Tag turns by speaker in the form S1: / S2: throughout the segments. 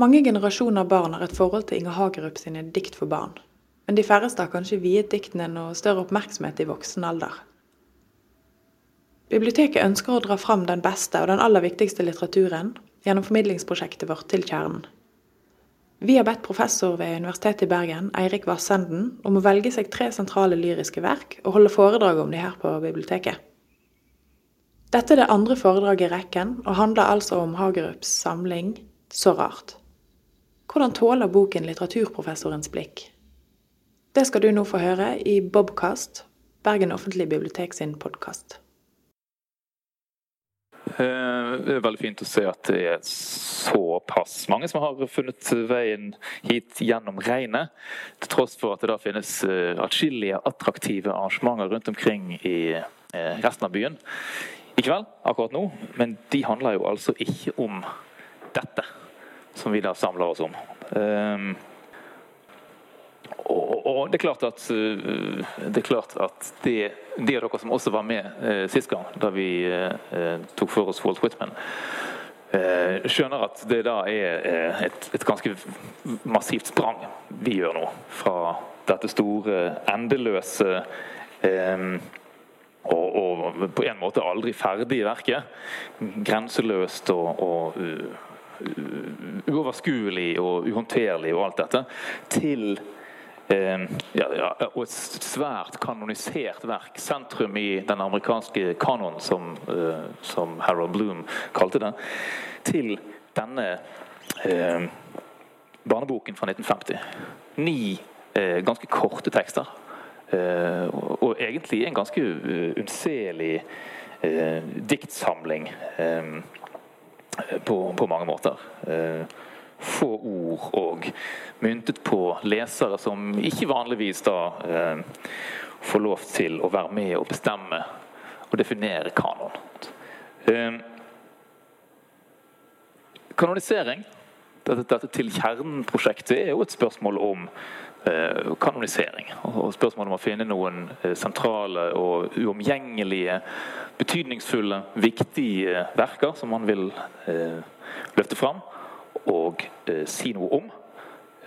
S1: Mange generasjoner barn har et forhold til Inger Hagerup sine dikt for barn, men de færreste har kanskje viet diktene noe større oppmerksomhet i voksen alder. Biblioteket ønsker å dra fram den beste og den aller viktigste litteraturen gjennom formidlingsprosjektet vårt Til kjernen. Vi har bedt professor ved Universitetet i Bergen, Eirik Vassenden, om å velge seg tre sentrale lyriske verk og holde foredrag om de her på biblioteket. Dette er det andre foredraget i rekken, og handler altså om Hagerups samling Så rart. Hvordan tåler boken litteraturprofessorens blikk? Det skal du nå få høre i Bobkast, Bergen offentlige bibliotek sin podkast.
S2: Eh, det er veldig fint å se at det er såpass mange som har funnet veien hit gjennom regnet. Til tross for at det da finnes eh, atskillige attraktive arrangementer rundt omkring i eh, resten av byen i kveld, akkurat nå. Men de handler jo altså ikke om dette som vi da samler oss om. Og, og, det er klart at, det, er klart at det, de av dere som også var med eh, sist gang, da vi eh, tok for oss Walt Whitman, eh, skjønner at det da er eh, et, et, ganske massivt sprang vi gjør nå. Fra dette store, endeløse eh, og, og, på en måte aldri ferdige verket. Grenseløst og, og uoverskuelig og uhåndterlig og alt dette. Til Eh, ja, ja, og et svært kanonisert verk. Sentrum i den amerikanske kanon, som, uh, som Harold Bloom kalte det. Til denne uh, barneboken fra 1950. Ni uh, ganske korte tekster. Og, og, egentlig en ganske unnselig diktsamling på, på, mange måter få ord og myntet på lesere som ikke vanligvis da eh, får lov til å være med og bestemme og definere kanon. Eh, kanonisering, dette, dette til kjernen-prosjektet, er jo et spørsmål om eh, kanonisering. Og spørsmålet om å finne noen eh, sentrale og uomgjengelige, betydningsfulle, viktige verker som man vil eh, løfte fram og eh, si noe om.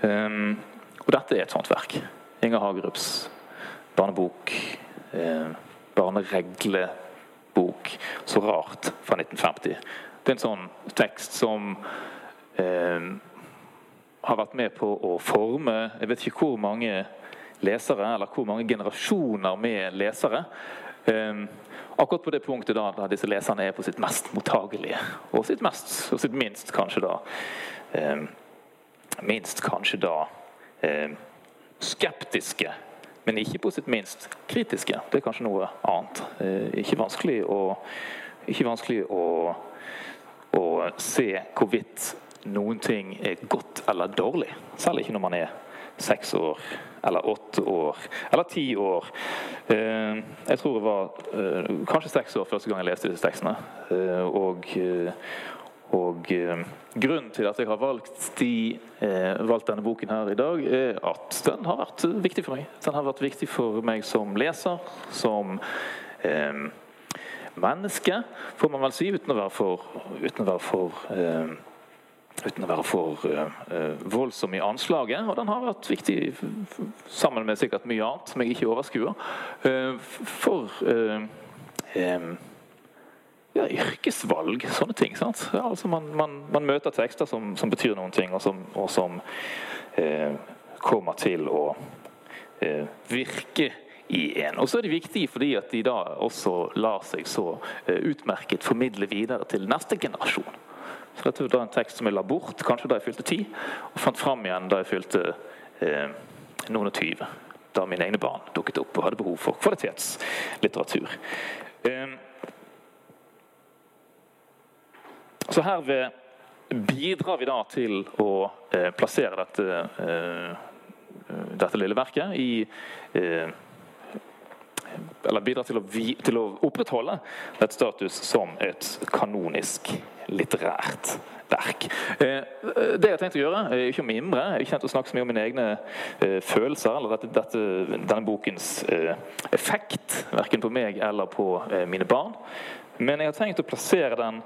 S2: Um, og dette er et sånt verk. Inger Hagerups barnebok, eh, barnereglebok, 'Så rart', fra 1950. Det er en sånn tekst som eh, har vært med på å forme Jeg vet ikke hvor mange lesere, eller hvor mange generasjoner med lesere. Eh, akkurat på det punktet da, da, disse leserne er på sitt mest mottagelige, og sitt mest, og sitt minst kanskje da eh, Minst kanskje da eh, skeptiske, men ikke på sitt minst kritiske. Det er kanskje noe annet. Eh, ikke vanskelig å, ikke vanskelig å, å se hvorvidt noen ting er godt eller dårlig, selv ikke når man er seks år eller åtte år eller ti år. Eh, jeg tror det var eh, kanskje seks år første gang jeg leste disse tekstene. Eh, og, og grunnen til at jeg har valgt, de, valgt, denne boken her i dag, er at den har vært viktig for meg. Den har vært viktig for meg som leser, som menneske, får man vel si, uten å være for, uten å være for uten å være for uh, voldsom i anslaget. Og den har vært viktig sammen med sikkert mye annet som jeg ikke overskuer. Uh, for uh, um, ja, yrkesvalg, sånne ting. Altså man, man, man, møter tekster som, som, betyr noen ting, og som, og som kommer til å virke i en. Og så er det viktig fordi at de da også lar seg så utmerket formidle videre til neste generasjon. Så dette var en tekst som jeg la bort kanskje da jeg fylte ti, og fant fram igjen da jeg fylte eh, noen og tyve. Da mine egne barn dukket opp og hadde behov for kvalitetslitteratur. Eh, så herved bidrar vi da til å eh, plassere dette, eh, dette lille verket i eh, eller bidrar til å, til å opprettholde et status som et kanonisk litterært verk. Eh, det jeg har tenkt å gjøre, er ikke å mimre. Jeg har ikke tenkt å snakke så mye om mine egne eh, følelser eller dette, dette, denne bokens eh, effekt, verken på meg eller på mine barn. Men jeg har tenkt å plassere den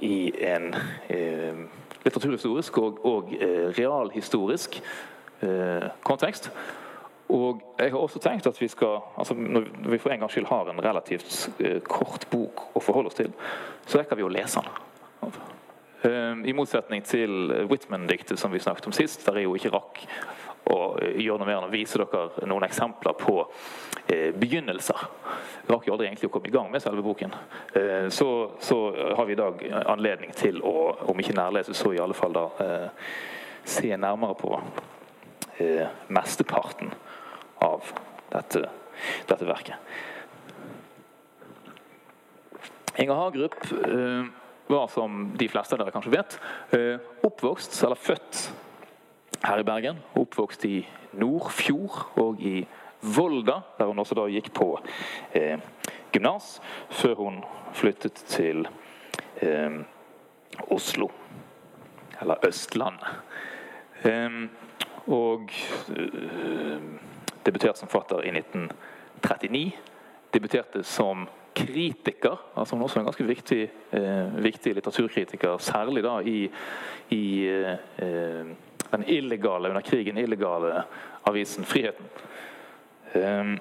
S2: i en litteraturhistorisk og, og realhistorisk kontekst. Og jeg har også tenkt at vi skal, altså Når vi for en gangs skyld har en relativt eh, kort bok å forholde oss til, så rekker vi å lese den. Eh, I motsetning til Whitman-diktet som vi snakket om sist, der jeg jo ikke rakk å gjøre noe mer enn å vise dere noen eksempler på eh, begynnelser. Jeg rakk jo aldri egentlig å komme i gang med selve boken. Eh, så, så, har vi i dag anledning til å, om ikke nærlese, så i alle fall da eh, se nærmere på eh, mesteparten av dette, dette verket. Inger Hagerup eh, var, som de fleste av dere kanskje vet, eh, oppvokst, eller født her i Bergen. Oppvokst i Nordfjord og i Volda, der hun også da gikk på eh, gymnas, før hun flyttet til eh, Oslo. Eller Østlandet. Eh, og eh, debuterte som forfatter i 1939. Debuterte som kritiker, altså Hun er også en ganske viktig, eh, viktig litteraturkritiker, særlig da i, i eh, den illegale, under krigen illegale avisen Friheten. Eh,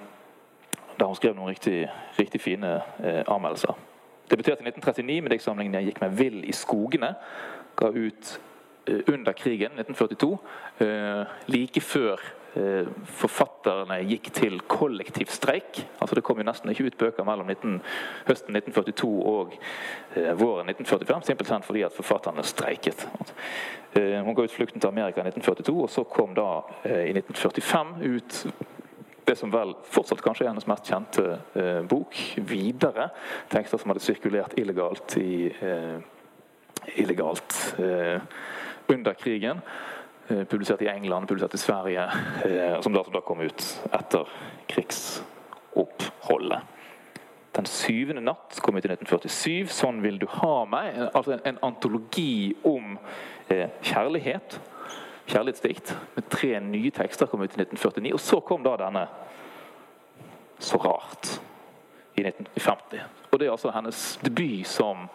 S2: der hun skrev noen riktig, riktig fine eh, anmeldelser. Debuterte i 1939 med diktsamlingen 'Jeg gikk meg vill i skogene'. Ga ut eh, under krigen, 1942, eh, like før forfatterne gikk til kollektiv streik. Altså Det kom jo nesten ikke ut bøker mellom 19, høsten 1942 og eh, våren 1945, simpelthen fordi at forfatterne streiket. Eh, hun ga ut 'Flukten til Amerika' i 1942, og så kom da eh, i 1945 ut det som vel fortsatt kanskje er hennes mest kjente eh, bok, 'Videre'. Tekster som hadde sirkulert illegalt i eh, illegalt under krigen. Eh, publisert i England, publisert i Sverige, eh, som da, som da kom ut etter krigsoppholdet. Den syvende natt kom ut i 1947. 'Sånn vil du ha meg'. Altså en, en antologi om eh, kjærlighet. Kjærlighetsdikt. Med tre nye tekster kom ut i 1949. Og så kom da denne 'Så rart' i 1950. Og Det er altså hennes debut som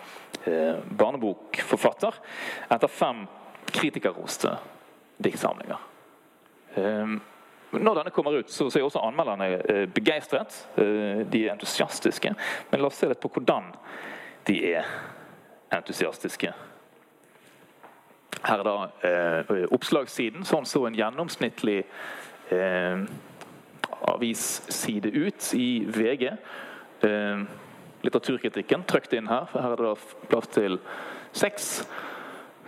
S2: eh, barnebokforfatter. Etter fem kritikerroste diktsamlinger. Ehm, når denne kommer ut, så er også anmelderne eh, begeistret. Eh, de er entusiastiske. Men la oss se litt på hvordan de er entusiastiske. Her er da eh, oppslagssiden. Sånn så en gjennomsnittlig eh, avisside ut i VG. Eh, litteraturkritikken trykt inn her. for Her er det da plass til seks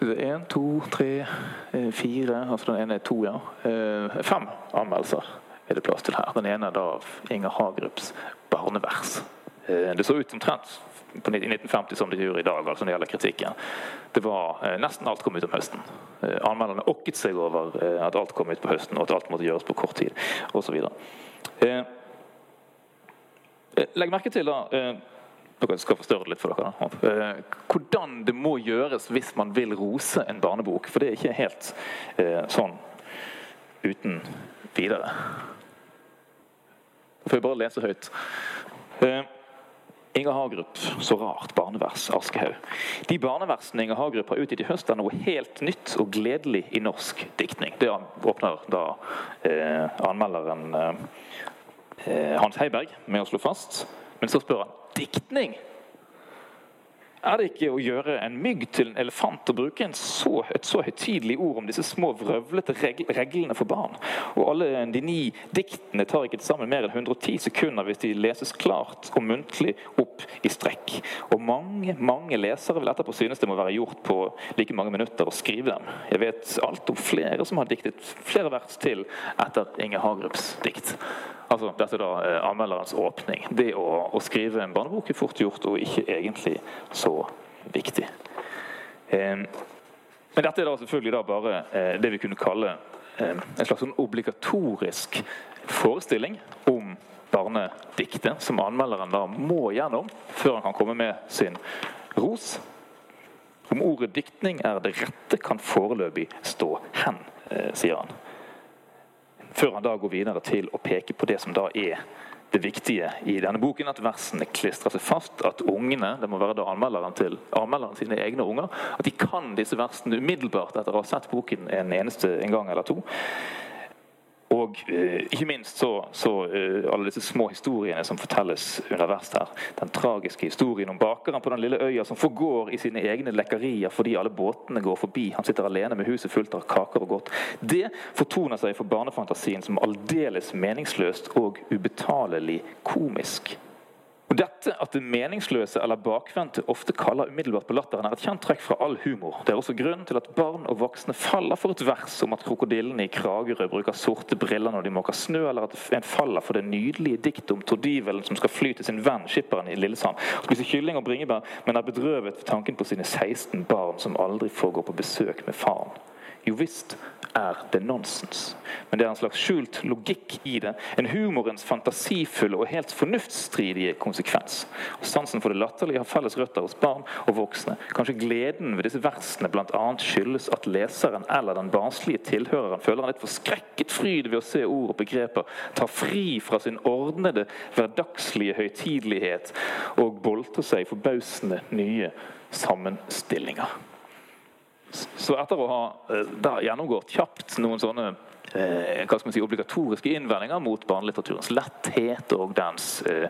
S2: Én, to, tre, eh, fire Altså den ene er to, ja. Eh, fem anmeldelser er det plass til her. Den ene er da av Inger Hagerups barnevers. Eh, det så ut omtrent på 1950 som det gjør i dag, altså når det gjelder kritikken. Det var Nesten alt kom ut om høsten. Anmelderne okket seg over at alt kom ut på høsten, og at alt måtte gjøres på kort tid, osv. Legg merke til da dere skal forstørre det litt for dere. Eh, hvordan det må gjøres hvis man vil rose en barnebok. For det er ikke helt eh, sånn uten videre. Da får jeg bare lese høyt. Eh, Inger Hagerup, så rart barnevers, Aschehoug. De barneversene Inger Hagerup har utgitt i høst, er noe helt nytt og gledelig i norsk diktning. Det åpner da eh, anmelderen Hans Heiberg med å slå fast. Men så spør han diktning. Er det ikke å gjøre en mygg til en elefant å bruke så, et så høytidelig ord om disse små, vrøvlete reglene for barn? Og alle de ni diktene tar ikke til sammen mer enn 110 sekunder hvis de leses klart og muntlig opp i strekk. Og mange mange lesere vil etterpå synes det må være gjort på like mange minutter å skrive dem. Jeg vet alt om flere som har diktet flere vers til etter Inge Hagerups dikt. Altså, Dette er da eh, anmelderens åpning. Det å, å, skrive en barnebok er fort gjort og ikke egentlig så viktig. Eh, men dette er da selvfølgelig da bare eh, det vi kunne kalle eh, en slags sånn obligatorisk forestilling om barnediktet, som anmelderen da må gjennom før han kan komme med sin ros. Om ordet diktning er det rette, kan foreløpig stå hen, sier han før han da går videre til å peke på det som da er det viktige i denne boken, at versene klistrer seg fast. At ungene, det må være da anmelderen til anmelderen sine egne unger, at de kan disse versene umiddelbart etter å ha sett boken en eneste en gang eller to. Og eh, ikke minst så, så eh, alle disse små historiene som fortelles underveis her. Den tragiske historien om bakeren på den lille øya som forgår i sine egne lekkerier fordi alle båtene går forbi. Han sitter alene med huset fullt av kaker og godt. Det fortoner seg for barnefantasien som aldeles meningsløst og ubetalelig komisk. Og Dette at det meningsløse eller bakvendte ofte kaller umiddelbart på latteren, er et kjent trekk fra all humor. Det er også grunnen til at barn og voksne faller for et vers om at krokodillene i Kragerø bruker sorte briller når de måker snø, eller at en faller for det nydelige diktet om tordivelen som skal fly til sin venn skipperen i Lillesand, spise kylling og bringebær, men er bedrøvet ved tanken på sine 16 barn som aldri får gå på besøk med faren. Jo visst er det nonsens. Men det er en slags skjult logikk i det. En humorens fantasifulle og helt fornuftsstridige konsekvens. Og Sansen for det latterlige har felles røtter hos barn og voksne. Kanskje gleden ved disse versene bl.a. skyldes at leseren eller den barnslige tilhøreren føler en litt forskrekket fryd ved å se ord og begreper ta fri fra sin ordnede, hverdagslige høytidelighet og boltre seg i forbausende nye sammenstillinger. Så etter å ha eh, da, gjennomgått kjapt noen sånne eh, hva skal man si, obligatoriske innvendinger mot barnelitteraturens letthet og dens eh,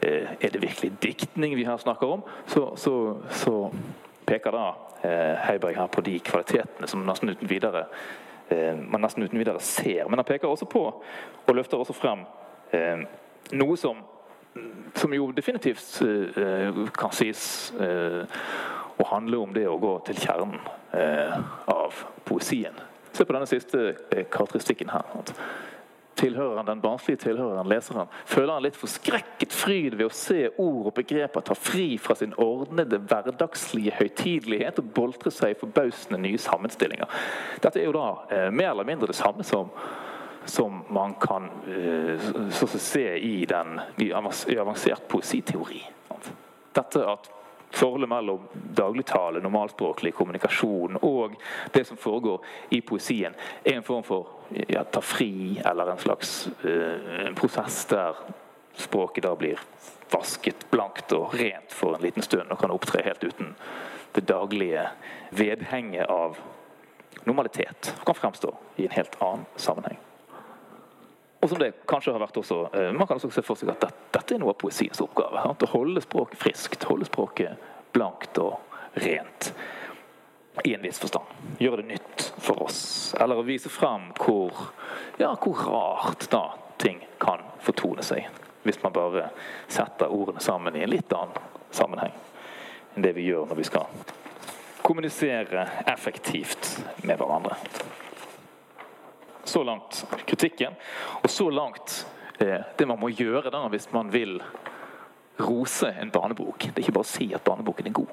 S2: eh, Er det virkelig diktning vi her snakker om? Så, så, så peker da eh, Heiberg her på de kvalitetene som nesten uten videre man nesten uten videre ser. Men han peker også på, og løfter også frem, noe som, som jo definitivt kan sies å handler om det å gå til kjernen eh, av poesien. Se på denne siste eh, karakteristikken her. Tilhøreren, Den barnslige tilhøreren, leseren, føler han litt forskrekket fryd ved å se ord og begreper ta fri fra sin ordnede, hverdagslige høytidelighet og boltre seg i forbausende nye sammenstillinger. Dette er jo da eh, mer eller mindre det samme som som man kan uh, se i, den, i avansert poesiteori. Dette at Forholdet mellom dagligtale, normalspråklig kommunikasjon og det som foregår i poesien, er en form for ja, ta fri, eller en slags uh, prosess der språket da blir vasket blankt og rent for en liten stund og kan opptre helt uten det daglige vedhenget av normalitet. Og Kan fremstå i en helt annen sammenheng. Og som det kanskje har vært også, eh, Man kan også se for seg at dette, er noe av poesiens oppgave. Å holde språket friskt, holde språket blankt og rent. I en viss forstand. Gjøre det nytt for oss. Eller å vise frem hvor, ja, hvor rart da ting kan fortone seg. Hvis man bare setter ordene sammen i en litt annen sammenheng enn det vi gjør når vi skal kommunisere effektivt med hverandre. Så langt kritikken. Og så langt eh, det man må gjøre da hvis man vil rose en barnebok. Det er ikke bare å si at barneboken er god.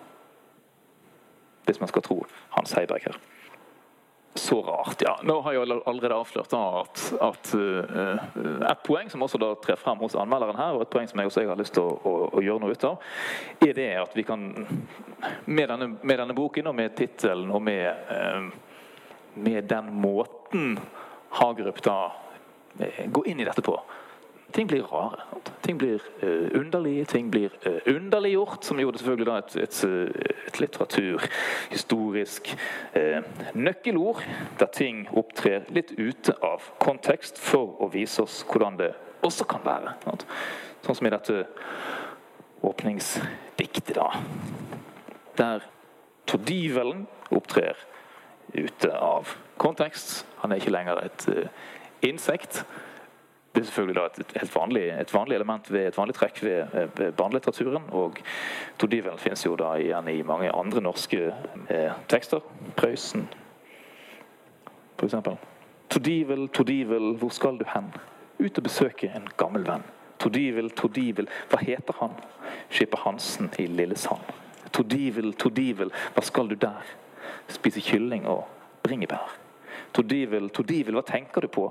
S2: Hvis man skal tro Hans Heiberg her. Så rart, ja. Nå har jeg allerede avslørt at, at uh, et poeng som også da trer frem hos anmelderen her, og et poeng som jeg også har lyst til å, å, å, gjøre noe ut av, er det at vi kan Med denne, med denne boken og med tittelen og med, uh, med den måten Hagerup da gå inn i dette på. Ting blir rare. Ting blir uh, underlige, ting blir uh, underliggjort, som gjorde selvfølgelig da et, et, et litteraturhistorisk uh, nøkkelord, der ting opptrer litt ute av kontekst for å vise oss hvordan det også kan være. Sånn som i dette åpningsdiktet, da. Der tordivelen opptrer ute av kontekst. Han er ikke lenger et uh, insekt. Det er selvfølgelig et, et, vanlig, et, vanlig, element ved et vanlig trekk ved, ved barnelitteraturen. Og tordivelen finnes jo da igjen i mange andre norske eh, tekster. Prøysen, f.eks. Tordivel, Tordivel, hvor skal du hen? Ut og besøke en gammel venn. Tordivel, Tordivel, hva heter han? Skipper Hansen i Lillesand. Tordivel, Tordivel, hva skal du der? Spise kylling og bringebær. Todivel, Todivel, hva tenker du på?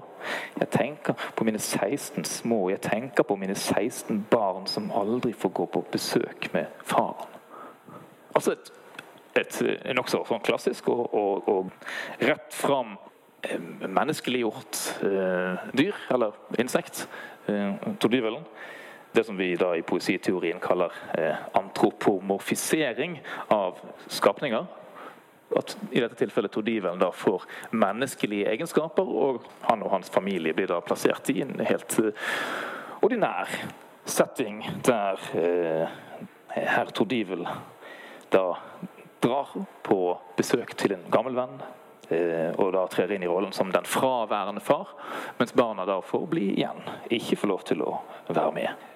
S2: Jeg tenker på mine 16 små. Jeg tenker på mine 16 barn som aldri får gå på besøk med faren. Altså et, et nokså sånn klassisk og, og, og rett fram menneskeliggjort dyr, eller insekt, tordivelen. Det som vi da i poesiteorien kaller antropomorfisering av skapninger at i dette tilfellet tordivelen da får menneskelige egenskaper, og han og hans familie blir da plassert i en helt ordinær setting der eh, herr Tordivel da drar på besøk til en gammel venn. Eh, og da trer inn i rollen som den fraværende far, mens barna da får bli igjen. Ikke får lov til å være med.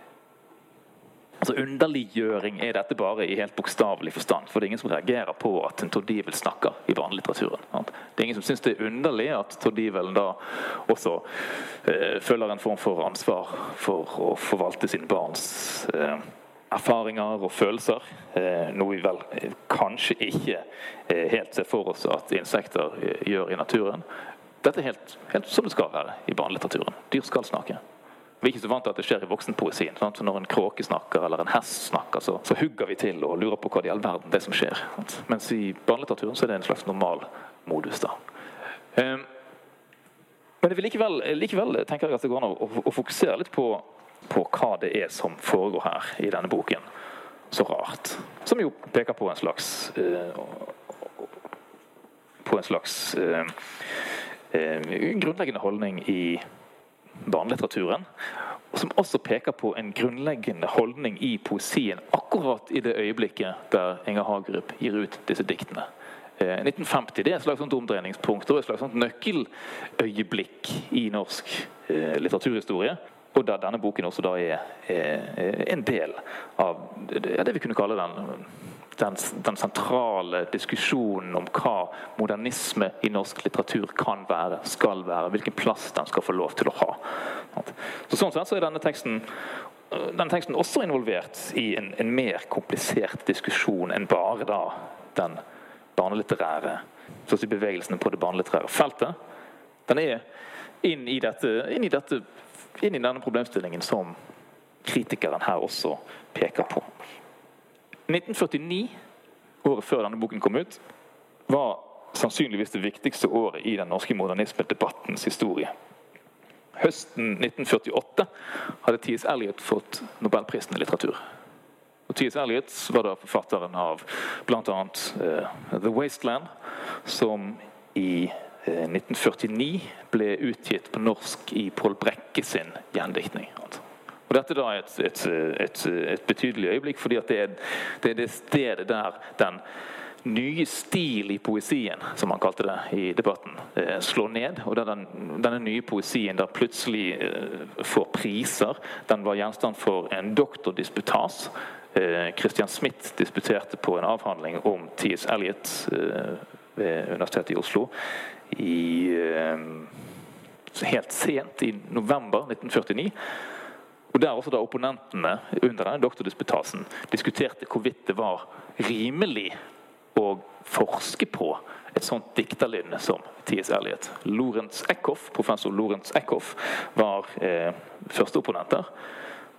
S2: Altså Underliggjøring er dette bare i helt bokstavelig forstand. For det er ingen som reagerer på at en Tordivel snakker i barnelitteraturen. Det er ingen som syns det er underlig at Tordivelen da også eh, føler en form for ansvar for å forvalte sine barns eh, erfaringer og følelser. Eh, noe vi vel eh, kanskje ikke eh, helt ser for oss at insekter eh, gjør i naturen. Dette er helt, helt som det skal være i barnelitteraturen. Dyr skal snakke. Vi er ikke så vant til at det skjer i voksenpoesien. Sant? Når en kråke snakker eller en hest snakker, så, så, hugger vi til og lurer på hva i all verden det som skjer. Sant? Mens i barnelitteraturen så er det en slags normal modus. da. Um, men likevel, likevel tenker jeg at det går an å, å fokusere litt på, på, hva det er som foregår her i denne boken. Så rart. Som jo peker på en slags uh, På en slags uh, uh, grunnleggende holdning i barnelitteraturen. Som også peker på en grunnleggende holdning i poesien akkurat i det øyeblikket der Inger Hagerup gir ut disse diktene. 1950 eh, det er et slags omdreiningspunkt og et slags nøkkeløyeblikk i norsk eh, litteraturhistorie. Og der denne boken også da er, er en del av det vi kunne kalle den den, den, sentrale diskusjonen om hva modernisme i norsk litteratur kan være, skal være, hvilken plass den skal få lov til å ha. Så Sånn sett så er denne teksten, denne teksten også involvert i en, en, mer komplisert diskusjon enn bare da den barnelitterære si bevegelsen på det barnelitterære feltet. Den er inn i, dette, inn, i dette, inn i denne problemstillingen som kritikeren her også peker på. 1949, året før denne boken kom ut, var sannsynligvis det viktigste året i den norske modernismedebattens historie. Høsten 1948 hadde T.S. Eliot fått nobelprisen i litteratur. Og T.S. Eliot var da forfatteren av bl.a. Uh, The Wasteland, som i uh, eh, 1949 ble utgitt på norsk i Pål Brekke sin gjendiktning. Altså. Og Dette da er et, et, et, et betydelig øyeblikk, fordi det er, det er, det stedet der den nye stil i poesien, som han kalte det i debatten, eh, slår ned. Og den, denne nye poesien der plutselig eh, får priser. Den var gjenstand for en doktordisputas. Eh, Christian Smith disputerte på en avhandling om T.S. Eliot ved Universitetet i Oslo i, helt sent i november 1949. Og Der også da opponentene under denne doktordisputasen diskuterte hvorvidt det var rimelig å forske på et sånt dikterlynne som T.S. ærlighet, Lorentz Eckhoff, professor Lorentz Eckhoff var eh, førsteopponenter.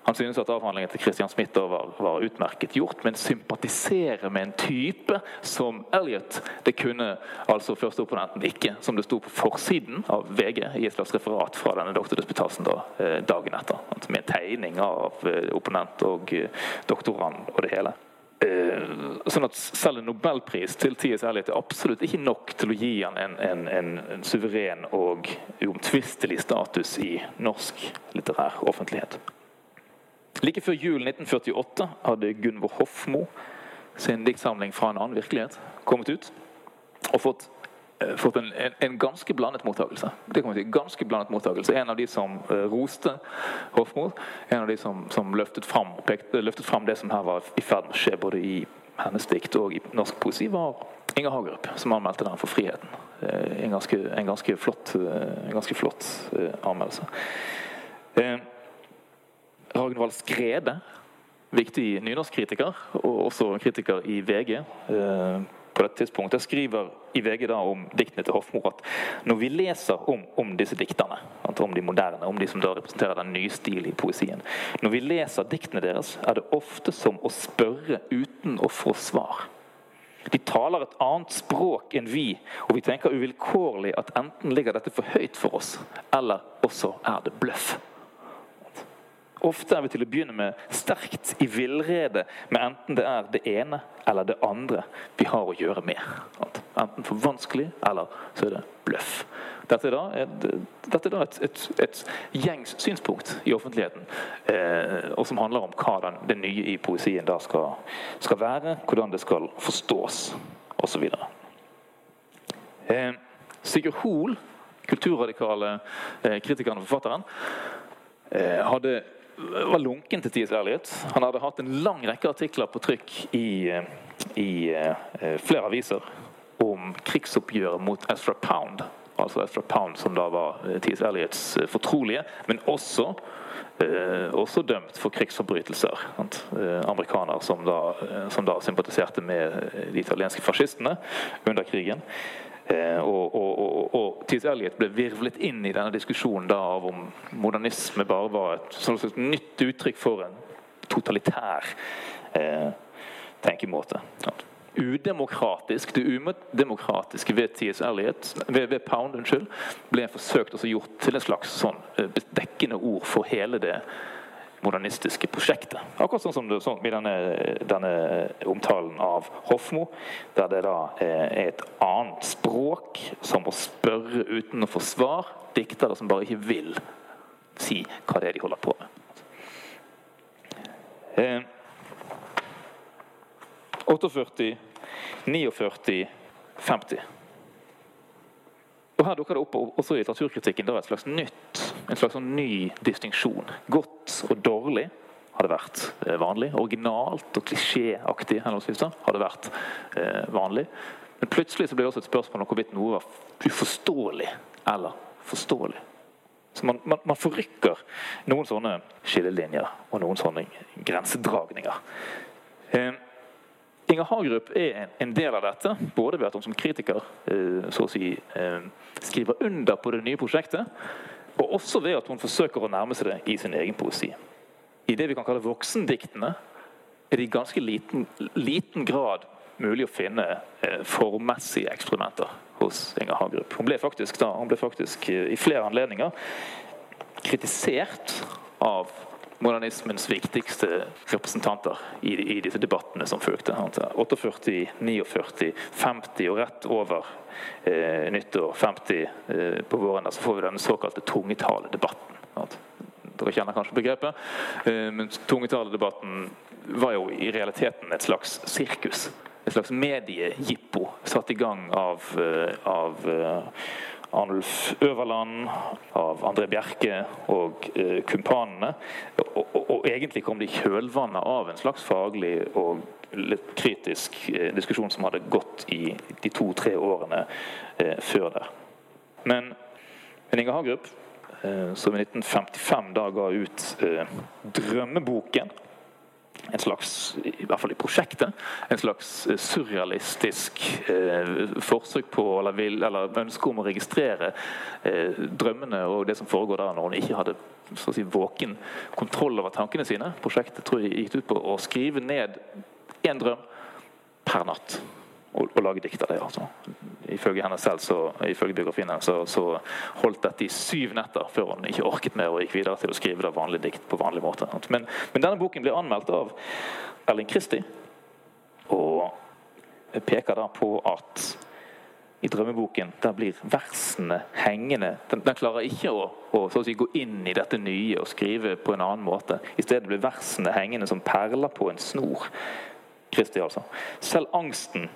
S2: Han synes at avhandlingen til Christian Smith var, var, utmerket gjort, men sympatiserer med en type som Elliot. Det kunne altså førsteopponenten ikke, som det sto på forsiden av VG i et slags referat fra denne doktordisputasen da, eh, dagen etter. Med tegning av eh, opponent og eh, doktorand og det hele. Sånn at Selv en nobelpris til T.S. Elliot er absolutt ikke nok til å gi han en, en, en, en suveren og uomtvistelig status i norsk litterær offentlighet. Like før jul 1948 hadde Gunvor Hofmo sin diktsamling 'Fra en annen virkelighet' kommet ut. Og fått, eh, fått en, en, en, ganske blandet mottakelse. Det kan man si, ganske blandet mottakelse. En av de som eh, roste Hofmo, en av de som, som løftet, fram, pekte, løftet, fram, det som her var i ferd med å skje både i hennes dikt og i norsk poesi, var Inger Hagerup, som anmeldte den for Friheten. Eh, en, ganske, en ganske flott, en ganske flott anmeldelse. Ragnvald Skrede, viktig nynorskkritiker, og også kritiker i VG eh, på dette tidspunktet, skriver i VG da om diktene til Hofmo at når vi leser om, om disse dikterne, om de moderne, om de som da representerer den nye stil i poesien Når vi leser diktene deres, er det ofte som å spørre uten å få svar. De taler et annet språk enn vi, og vi tenker uvilkårlig at enten ligger dette for høyt for oss, eller også er det bløff. Ofte er vi til å begynne med sterkt i villrede med enten det er det ene eller det andre vi har å gjøre med. Enten for vanskelig, eller så er det bløff. Dette er da, et, er da et, et, et, gjengs synspunkt i offentligheten, eh, og som handler om hva den, det nye i poesien da skal, skal være, hvordan det skal forstås, osv. Eh, Sigurd Hoel, kulturradikale eh, kritikeren og forfatteren, eh, hadde var lunken til T.S. Eliot. Han hadde hatt en lang rekke artikler på trykk i, eh, i uh, flere aviser om krigsoppgjøret mot Ezra Pound. Altså Ezra Pound, som da var T.S. Elliots fortrolige, men også, eh, også dømt for krigsforbrytelser. Eh, amerikaner som da, som da sympatiserte med de italienske fascistene under krigen. Eh, og, og, og, og T.S. Elliot ble virvlet inn i denne diskusjonen da, av om modernisme bare var et sånn nytt uttrykk for en totalitær eh, tenkemåte. Udemokratisk, Det udemokratiske ved T.S. Elliot, ved, ved, Pound, unnskyld, ble forsøkt gjort til en slags sånn eh, dekkende ord for hele det modernistiske prosjektet. Akkurat sånn som det, sånn, i denne, denne, omtalen av Hofmo, der det da eh, er et annet språk, som å spørre uten å få svar. Diktere som bare ikke vil si hva det er de holder på med. Eh, 48, 49, 50. Og Her dukker det opp også i litteraturkritikken da, et slags nytt, en slags sånn ny distinksjon. Godt og dårlig har det vært eh, vanlig. Originalt og klisjéaktig har det vært eh, vanlig. Men plutselig så blir det også et spørsmål om hvorvidt noe var uforståelig eller forståelig. Så man, man, man forrykker noen sånne skillelinjer og noen sånne grensedragninger. Eh, Inger Hagerup er en del av dette, både ved at hun som kritiker eh, så å si, eh, skriver under på det nye prosjektet, og også ved at hun forsøker å nærme seg det i sin egen poesi. I det vi kan kalle voksendiktene er det i ganske liten, liten grad mulig å finne eh, formmessige eksperimenter hos Inger Hagerup. Hun ble faktisk, da, hun ble faktisk i flere anledninger kritisert av modernismens viktigste representanter i, i disse debattene som fulgte. 48, 49, 50 og rett over eh, nyttår 50 eh, på våren så får vi den såkalte tungetaledebatten. Dere kjenner kanskje begrepet. Eh, men tungetaledebatten var jo i realiteten et slags sirkus. Et slags mediejippo satt i gang av, eh, av eh, Arnulf Øverland, av André Bjerke og eh, kumpanene. Og, og, og, egentlig kom det i kjølvannet av en slags faglig og litt kritisk eh, diskusjon som hadde gått i de to-tre årene eh, før der. Men Inge Hagerup, eh, som i 1955 da ga ut eh, 'Drømmeboken', en slags, i hvert fall i prosjektet, en slags eh, surrealistisk eh, forsøk på, eller, vil, eller, ønske om å registrere eh, drømmene og det som foregår der, når hun ikke hadde si, våken kontroll over tankene sine. Prosjektet tror jeg gikk ut på å skrive ned én drøm per natt å, å lage dikt av det. altså. Ifølge henne selv, så, ifølge biografien så, så, holdt dette i syv netter før hun ikke orket mer og gikk videre til å skrive det vanlige dikt på vanlig måte. Men, men denne boken blir anmeldt av Erling Kristi, og peker da på at i drømmeboken der blir versene hengende. Den, den klarer ikke å, å si, gå inn i dette nye og skrive på en annen måte. I stedet blir versene hengende som perler på en snor. Kristi, altså. Selv angsten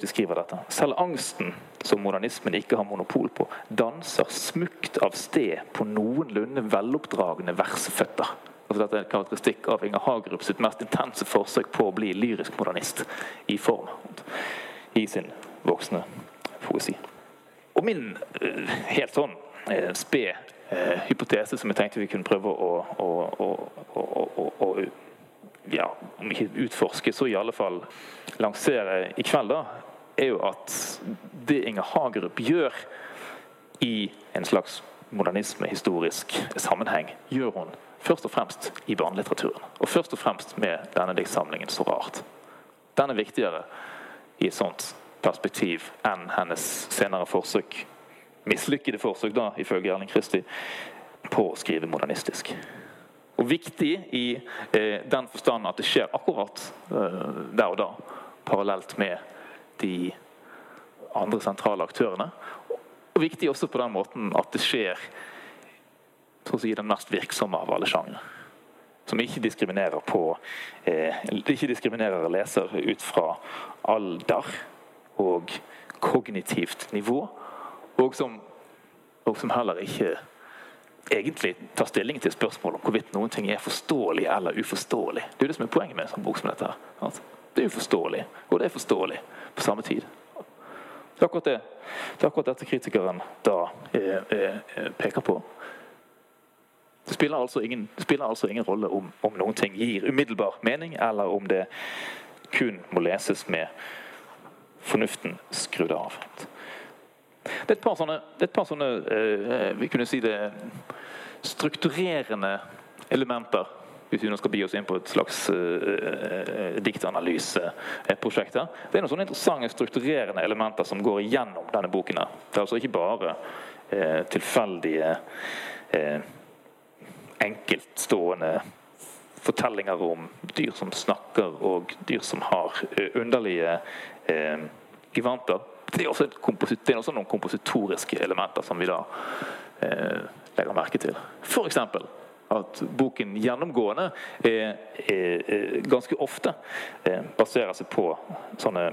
S2: skriver dette. Selv angsten, som modernismen ikke har monopol på, danser smukt av sted på noenlunde veloppdragne verseføtter. Altså dette er en karakteristikk av Inger Hagerup sitt mest intense forsøk på å bli lyrisk modernist i form. I sin voksne poesi. Og min eh, helt sånn eh, sped eh, hypotese som jeg tenkte vi kunne prøve å, å, å, å ja, om ikke utforske, så i alle fall lansere i kveld, da, er jo at det Inger Hagerup gjør i en slags modernisme-historisk sammenheng, gjør hun først og fremst i barnelitteraturen. Og først og fremst med denne diktsamlingen 'Så rart'. Den er viktigere i et sånt perspektiv enn hennes senere forsøk, mislykkede forsøk, da, ifølge Erling Kristi, på å skrive modernistisk. Og viktig i eh, den forstand at det skjer akkurat eh, der og da, parallelt med de andre sentrale aktørene. Og viktig også på den måten at det skjer si, den mest virksomme av alle sjangre. Som ikke diskriminerer på eh, ikke diskriminerer leser ut fra alder og kognitivt nivå, og som, og som heller ikke egentlig tar stilling til spørsmål om hvorvidt noen ting er forståelig eller uforståelig. Det er jo det som er poenget med en sånn bok som dette. her. Det er uforståelig, og det er forståelig på samme tid. Det er akkurat, det. Det er akkurat dette kritikeren da eh, eh, peker på. Det spiller altså ingen, spiller altså ingen rolle om, om, noen ting gir umiddelbar mening, eller om det kun må leses med fornuften skrudd av. Det er et par sånne, et par sånne eh, vi kunne si det, strukturerende elementer hvis vi nå skal bi oss inn på et slags uh, diktanalyseprosjekt. her. Det er noen sånne interessante strukturerende elementer som går igjennom denne boken. her. Det er altså ikke bare uh, tilfeldige, uh, enkeltstående fortellinger om dyr som snakker, og dyr som har underlige givanter. Det er, også det er også noen kompositoriske elementer som vi da legger merke til. Eksempel at boken gjennomgående er, er, er, ganske ofte eh, baserer seg på sånne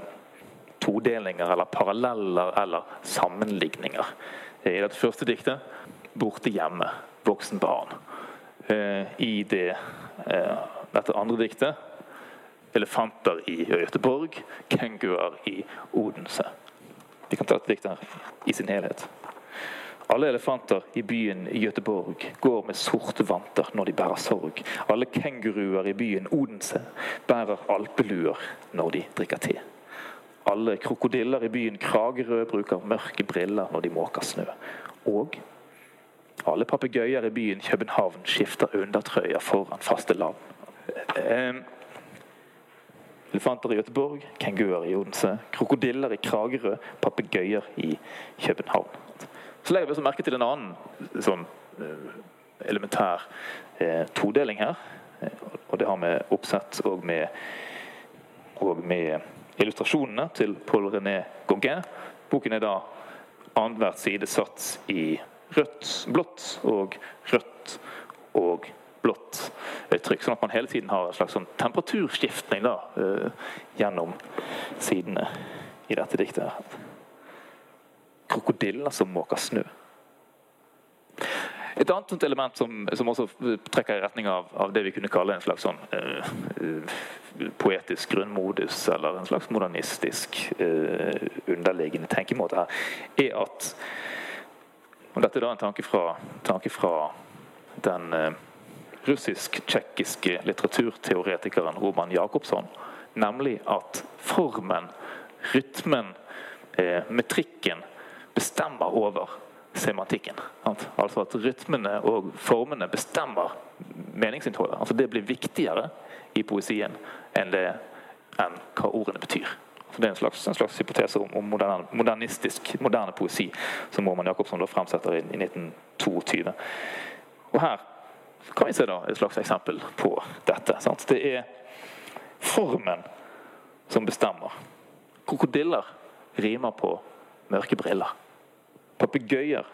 S2: todelinger eller paralleller eller sammenligninger. I dette første diktet 'Borte hjemme', voksen barn. Eh, I det, eh, dette andre diktet 'Elefanter i Göteborg', 'Kenguer i Odense'. Vi kan ta dette her i sin helhet. Alle elefanter i byen i Göteborg går med sorte vanter når de bærer sorg. Alle kenguruer i byen Odense bærer alpeluer når de drikker te. Alle krokodiller i byen Kragerø bruker mørke briller når de måker snø. Og alle papegøyer i byen København skifter undertrøya foran faste land. Elefanter i Göteborg, kenguruer i Odense, krokodiller i Kragerø, papegøyer i København. Så legger vi også merke til en annen sånn eh, elementær eh, todeling her. Eh, og det har med oppsett og med, og med illustrasjonene til Paul René Gauguin. Boken er da annenhver side satt i rødt, blått og rødt og blått trykk. Sånn at man hele tiden har en slags sånn temperaturskiftning da, eh, gjennom sidene i dette diktet. krokodiller som måker snø. Et annet element som, som, også trekker i retning av, av, det vi kunne kalle en slags sånn uh, uh, poetisk grunnmodus, eller en slags modernistisk uh, underliggende tenkemåte her, er at og Dette er da en tanke fra, tanke fra den russisk-tsjekkiske litteraturteoretikeren Roman Jacobsson, nemlig at formen, rytmen, metrikken bestemmer over semantikken. Altså at rytmene og formene bestemmer meningsinnholdet. Altså det blir viktigere i poesien enn, det, enn hva ordene betyr. Så det er en slags, en slags hypotese om, moderne, modernistisk, moderne poesi som Roman Jacobsen fremsetter i, i 1922. Og Her se da et slags eksempel på dette. Sant? Det er formen som bestemmer. Krokodiller rimer på mørke briller. Papegøyer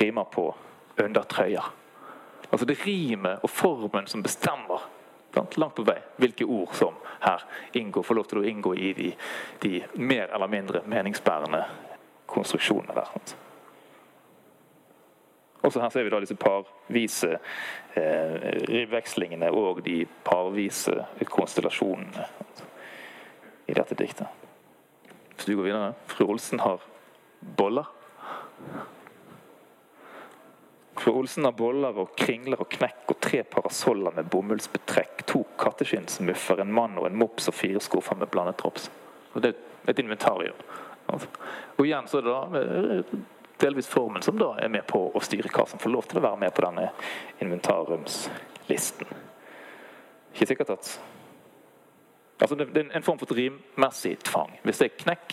S2: rimer på undertrøyer. Altså Det er rimet og formen som bestemmer langt på vei hvilke ord som her inngår, får lov til å inngå i de, de mer eller mindre meningsbærende konstruksjonene der. Også her ser vi da disse parvise eh, rivvekslingene og de parvise konstellasjonene i dette diktet. Hvis du går videre Fru Olsen har boller. Fru Olsen har boller og kringler og knekk og tre parasoller med bomullsbetrekk, to katteskinnsmuffer, en mann og en mops og fire skuffer med blandet drops. Og det er et inventarium. Og igjen så er det da eh, delvis formen som da er med på å styre hva som får lov til å være med på denne inventarumslisten. Ikke sikkert at Altså det, er en form for rimmessig tvang. Hvis det er knekk,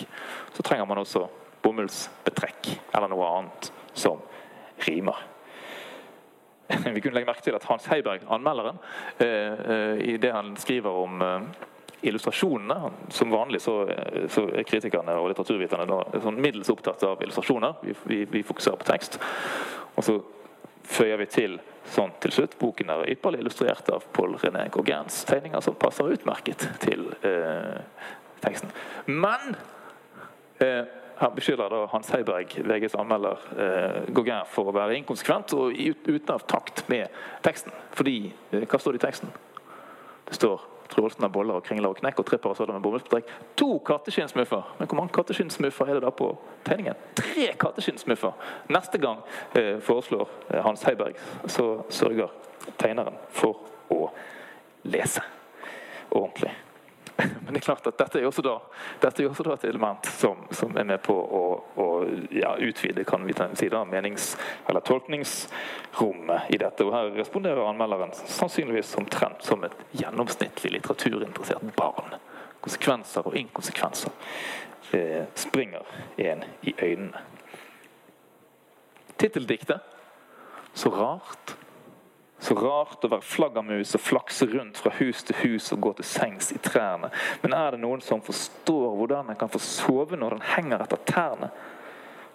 S2: så trenger man også bomullsbetrekk eller noe annet som rimer. Vi kunne legge merke til at Hans Heiberg, anmelderen, i det han skriver om illustrasjonene. Som vanlig så, så er kritikerne og litteraturviterne sånn middels opptatt av illustrasjoner. Vi, vi, vi, fokuserer på tekst. Og så føyer vi til sånn til slutt. Boken er ypperlig illustrert av Paul René Gauguins tegninger, som passer utmerket til eh, teksten. Men eh, her beskylder da Hans Heiberg, VGs anmelder, eh, Gauguin for å være inkonsekvent og uten av takt med teksten. Fordi eh, Hva står det i teksten? Det står Trolsen har boller og kringler og knekk og tripper og parasoller med bomullsbetrekk. To katteskinnsmuffer! Men hvor mange katteskinnsmuffer er det da på tegningen? Tre katteskinnsmuffer! Neste gang eh, foreslår eh, Hans Heiberg, så sørger tegneren for å lese ordentlig. Men det er klart at dette er også også da et element som, som, er med på å, å ja, utvide kan vi si da, menings- eller tolkningsrommet i dette. Og Her responderer anmelderen sannsynligvis omtrent som et gjennomsnittlig litteraturinteressert barn. Konsekvenser og inkonsekvenser eh, springer en i øynene. Titteldiktet så rart så rart å være flaggermus og flakse rundt fra hus til hus og gå til sengs i trærne. Men er det noen som forstår hvordan en kan få sove når den henger etter tærne?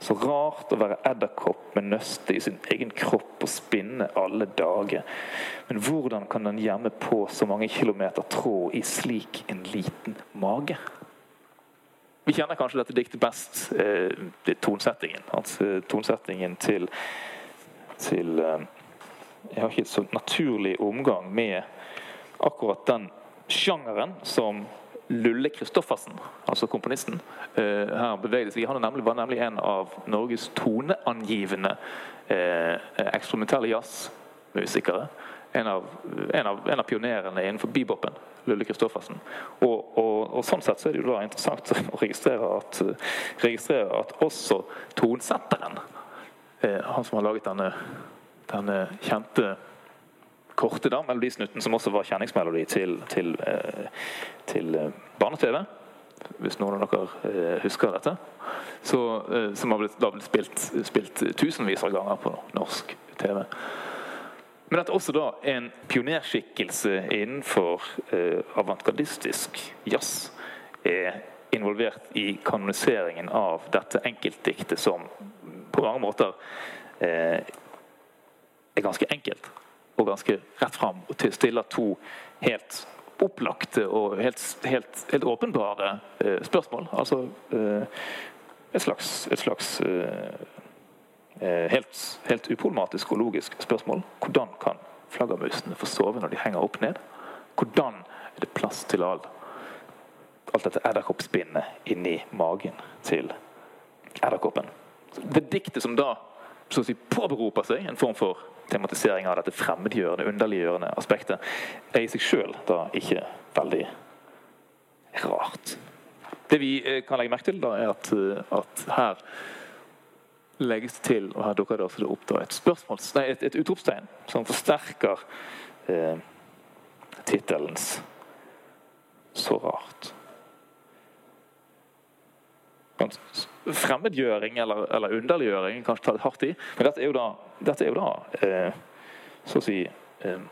S2: Så rart å være edderkopp med nøste i sin egen kropp og spinne alle dager. Men hvordan kan den gjemme på så mange kilometer tråd i slik en liten mage? Vi kjenner kanskje dette diktet best, eh, det tonsettingen. Altså tonsettingen til, til eh, jeg har ikke så naturlig omgang med akkurat den sjangeren som Lulle Kristoffersen, altså komponisten, eh, her bevegde seg i. Han var nemlig en av Norges toneangivende eh, eksperimentelle jazzmusikere. En av, en, av, en av, pionerene innenfor bebopen, Lulle Kristoffersen. Og, og, og, sånn sett så er det jo da interessant å registrere at, registrere at også tonsetteren, eh, han som har laget denne denne kjente korte da, melodisnutten, som også var kjenningsmelodi til, til, eh, til eh, barne-TV. Hvis noen av dere eh, husker dette. Så, som har blitt, da blitt spilt, spilt, tusenvis av ganger på norsk TV. Men dette er også da en pionerskikkelse innenfor eh, avantgardistisk jazz er involvert i kanoniseringen av dette enkeltdiktet som på mange måter eh, er ganske enkelt og ganske rett fram. Og stiller to helt opplagte og helt, helt, helt åpenbare eh, spørsmål. Altså eh, et slags, et slags eh, eh, helt, helt, uproblematisk og logisk spørsmål. Hvordan kan flaggermusene få sove når de henger opp ned? Hvordan er det plass til all, alt dette edderkoppspinnet inni magen til edderkoppen? Det diktet som da så å si, påberoper seg en form for tematisering av dette fremmedgjørende, underliggjørende aspektet, er i seg sjøl da ikke veldig rart. Det vi eh, kan legge merke til, da, er at, eh, at her legges til, og her dukker det også opp da, et, nei, et, et utropstegn som forsterker eh, tittelens 'Så rart' fremmedgjøring eller, eller underliggjøring kanskje ta litt hardt i. Men dette er jo da, er jo da eh, så å si eh,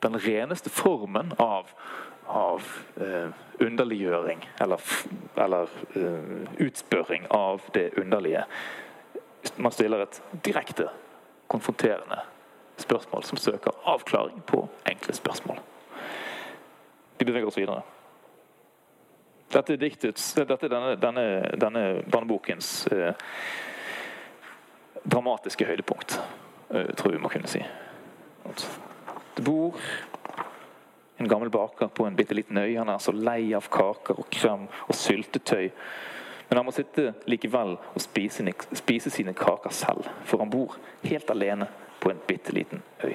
S2: den reneste formen av, av eh, underliggjøring eller, eller utspørring av det underlige. Man stiller et direkte konfronterende spørsmål som søker avklaring på enkle spørsmål. Vi beveger oss videre. Dette er diktets, dette er denne, denne, denne barnebokens eh, dramatiske høydepunkt, eh, tror vi må kunne si. Det bor en gammel baker på en bitte liten øy. Han er så lei av kaker og krem og syltetøy. Men han må sitte likevel og spise spise sine kaker selv, for han bor helt alene på en bitte liten øy.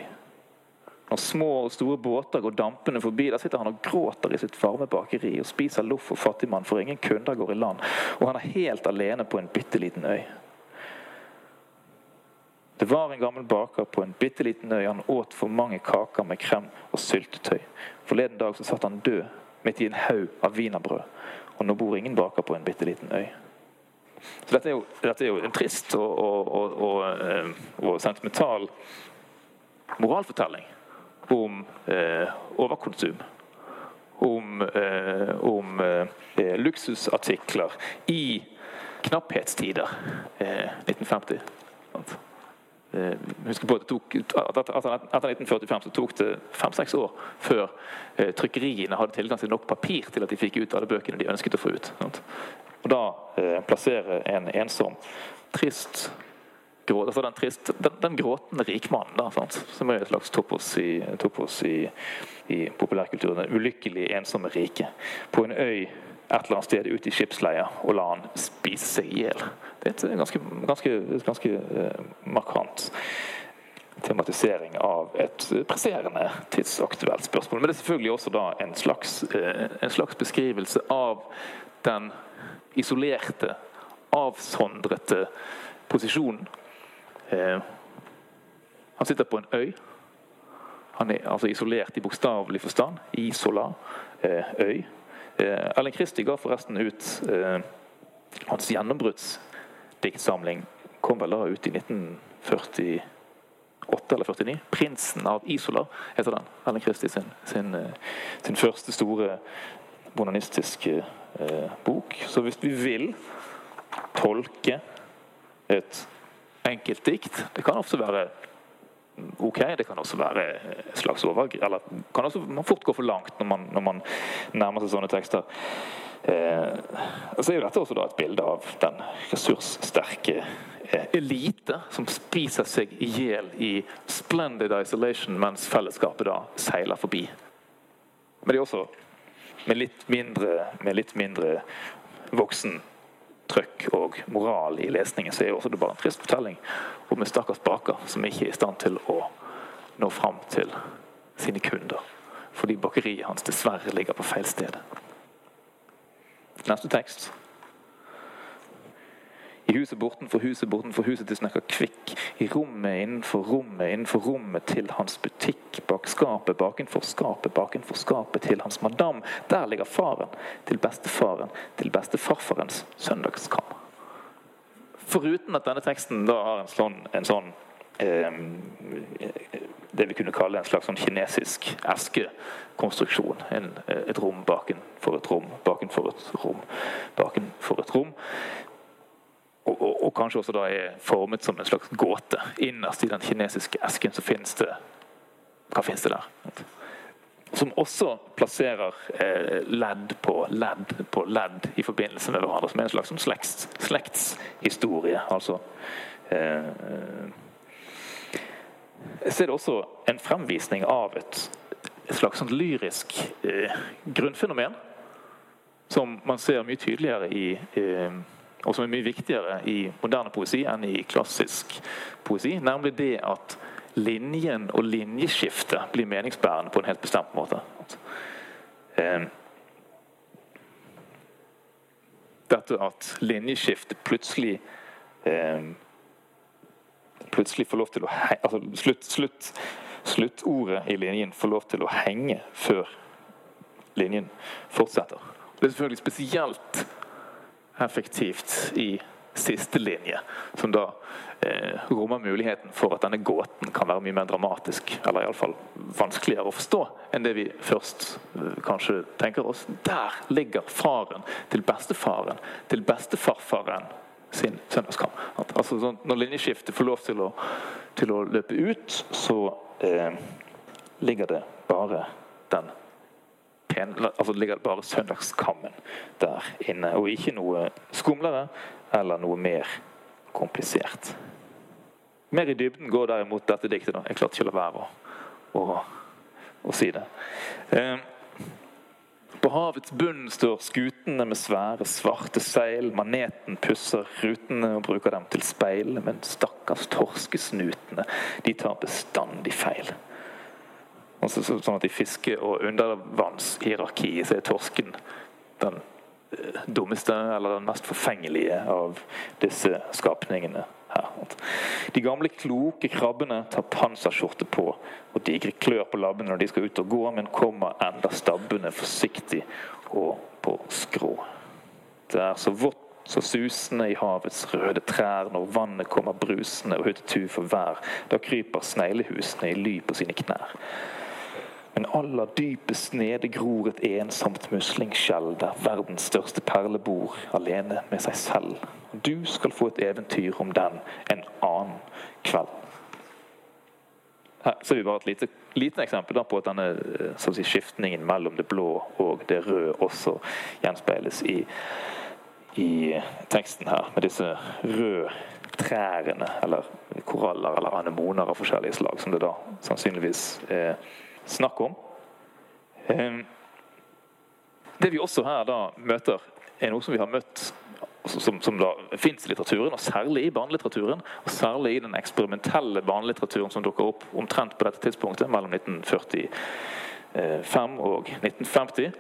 S2: Når små og store båter går dampende forbi, der sitter han og gråter i sitt varme bakeri og spiser loff og fattigmann, for ingen kunder går i land. Og han er helt alene på en bitte liten øy. Det var en gammel baker på en bitte liten øy. Han åt for mange kaker med krem og syltetøy. Forleden dag så satt han død midt i en haug av wienerbrød. Og nå bor ingen baker på en bitte liten øy. Så dette er jo, dette er jo en trist og, og, og, og eh, sentimental moralfortelling om eh, overkonsum. Om, eh, om eh, luksusartikler i knapphetstider. 1950. Sant? Eh, husk på at, tok, at Etter 1945 så tok det fem-seks år før eh, trykkeriene hadde tilgang til nok papir til at de fikk ut alle bøkene de ønsket å få ut. Sant? Og Da eh, plasserer en ensom, trist grå, altså den, trist, den, den gråtende rikmannen, da, sant? som er et slags topos i, topos i, i populærkulturen, den ulykkelig ensomme rike, på en øy et eller annet sted ute i skipsleia og la han spise seg i hjel. Er ganske, ganske, ganske uh, markant tematisering av et presserende tidsaktuelt spørsmål. Men det er selvfølgelig også da en slags, uh, en slags beskrivelse av den isolerte, avsondrete posisjonen. Uh, han sitter på en øy. Han er altså isolert i bokstavelig forstand. Isola. Øy. Eh, Ellen Christie ga forresten ut hans hans gjennombruddsdiktsamling. Kom vel da ut i 1948 eller 49. 'Prinsen av Isola' heter den. Ellen Christie sin, sin, eh, sin første store bonanistiske eh, bok. Så hvis vi vil tolke et enkelt dikt Det kan også være ok. Det kan også være et slags overgrep. Eller kan også man fort gå for langt når man, når man nærmer seg sånne tekster. Eh, så er jo dette også et bilde av den ressurssterke eh, elite som spiser seg i hjel i splendid isolation mens fellesskapet da seiler forbi. Men det er også med litt mindre, med litt mindre voksen trøkk og moral i lesningen, så er jo også bare en trist fortelling om en stakkars baker som ikke er i stand til å nå fram til sine kunder. Fordi bakeriet hans dessverre ligger på feil sted. Neste tekst. I huset bortenfor huset bortenfor huset til snekker Kvikk. I rommet innenfor rommet innenfor rommet til hans butikk. Bak skapet bakenfor skapet bakenfor skapet til hans madam. Der ligger faren. Til bestefaren. Til bestefarfarens søndagskam. Foruten at denne teksten da har en sånn, en sånn eh, det vi kunne kalle en slags sånn kinesisk eskekonstruksjon. En, et rom bakenfor et rom, bakenfor et rom, bakenfor et rom og, og, og, kanskje også da er formet som en slags gåte. Innerst i den kinesiske esken så finnes det Hva finnes det der? Som også plasserer eh, ledd på ledd på ledd i forbindelse med hverandre. Som er en slags sånn slekts, slektshistorie. Altså eh, Så er det også en fremvisning av et, et slags sånn lyrisk eh, grunnfenomen. Som man ser mye tydeligere i eh, og som er mye viktigere i moderne poesi enn i klassisk poesi. Nemlig det at linjen og linjeskiftet blir meningsbærende på en helt bestemt måte. Eh, dette at linjeskiftet plutselig eh, plutselig får lov til å altså slutt, slutt, Sluttordet i linjen får lov til å henge før linjen fortsetter. Det er selvfølgelig spesielt effektivt i siste linje, som da eh, rommer muligheten for at denne gåten kan være mye mer dramatisk, eller iallfall vanskeligere å forstå enn det vi først eh, kanskje tenker oss. Der ligger faren til bestefaren til bestefarfaren sin søndagskam. Altså, sånn, når linjeskiftet får lov til å, til å løpe ut, så eh, ligger det bare den altså ligger bare søndagskammen der inne. Og ikke noe skumlere eller noe mer komplisert. Mer i dybden går derimot dette diktet. da. Jeg klarte ikke å la være å, å, si det. Eh, på havets bunn står skutene med svære, svarte seil. Maneten pusser rutene og bruker dem til speil. Men stakkars torskesnutene, de tar bestandig feil. Altså, sånn at I fiske- og undervannshierarkiet er torsken den eh, dummeste eller den mest forfengelige av disse skapningene her. De gamle, kloke krabbene tar panserskjorte på og digre klør på labbene når de skal ut og gå, men kommer enda stabbende forsiktig og på skrå. Det er så vått så susende i havets røde trær når vannet kommer brusende og hutetu for vær. Da kryper sneglehusene i ly på sine knær. Men aller dypest nede gror et ensomt muslingskjell der verdens største perle bor alene med seg selv. Du skal få et eventyr om den en annen kveld. Her ser vi bare et lite, lite eksempel på at denne si, skiftningen mellom det blå og det røde også gjenspeiles i, i teksten her, med disse røde trærne, eller koraller eller anemoner av forskjellige slag, som det da sannsynligvis er snakk om. Ehm, det vi også her da møter, er noe som vi har møtt som, som da fins i litteraturen, og særlig i barnelitteraturen. Og særlig i den eksperimentelle barnelitteraturen som dukker opp omtrent på dette tidspunktet, mellom 1945 og 1950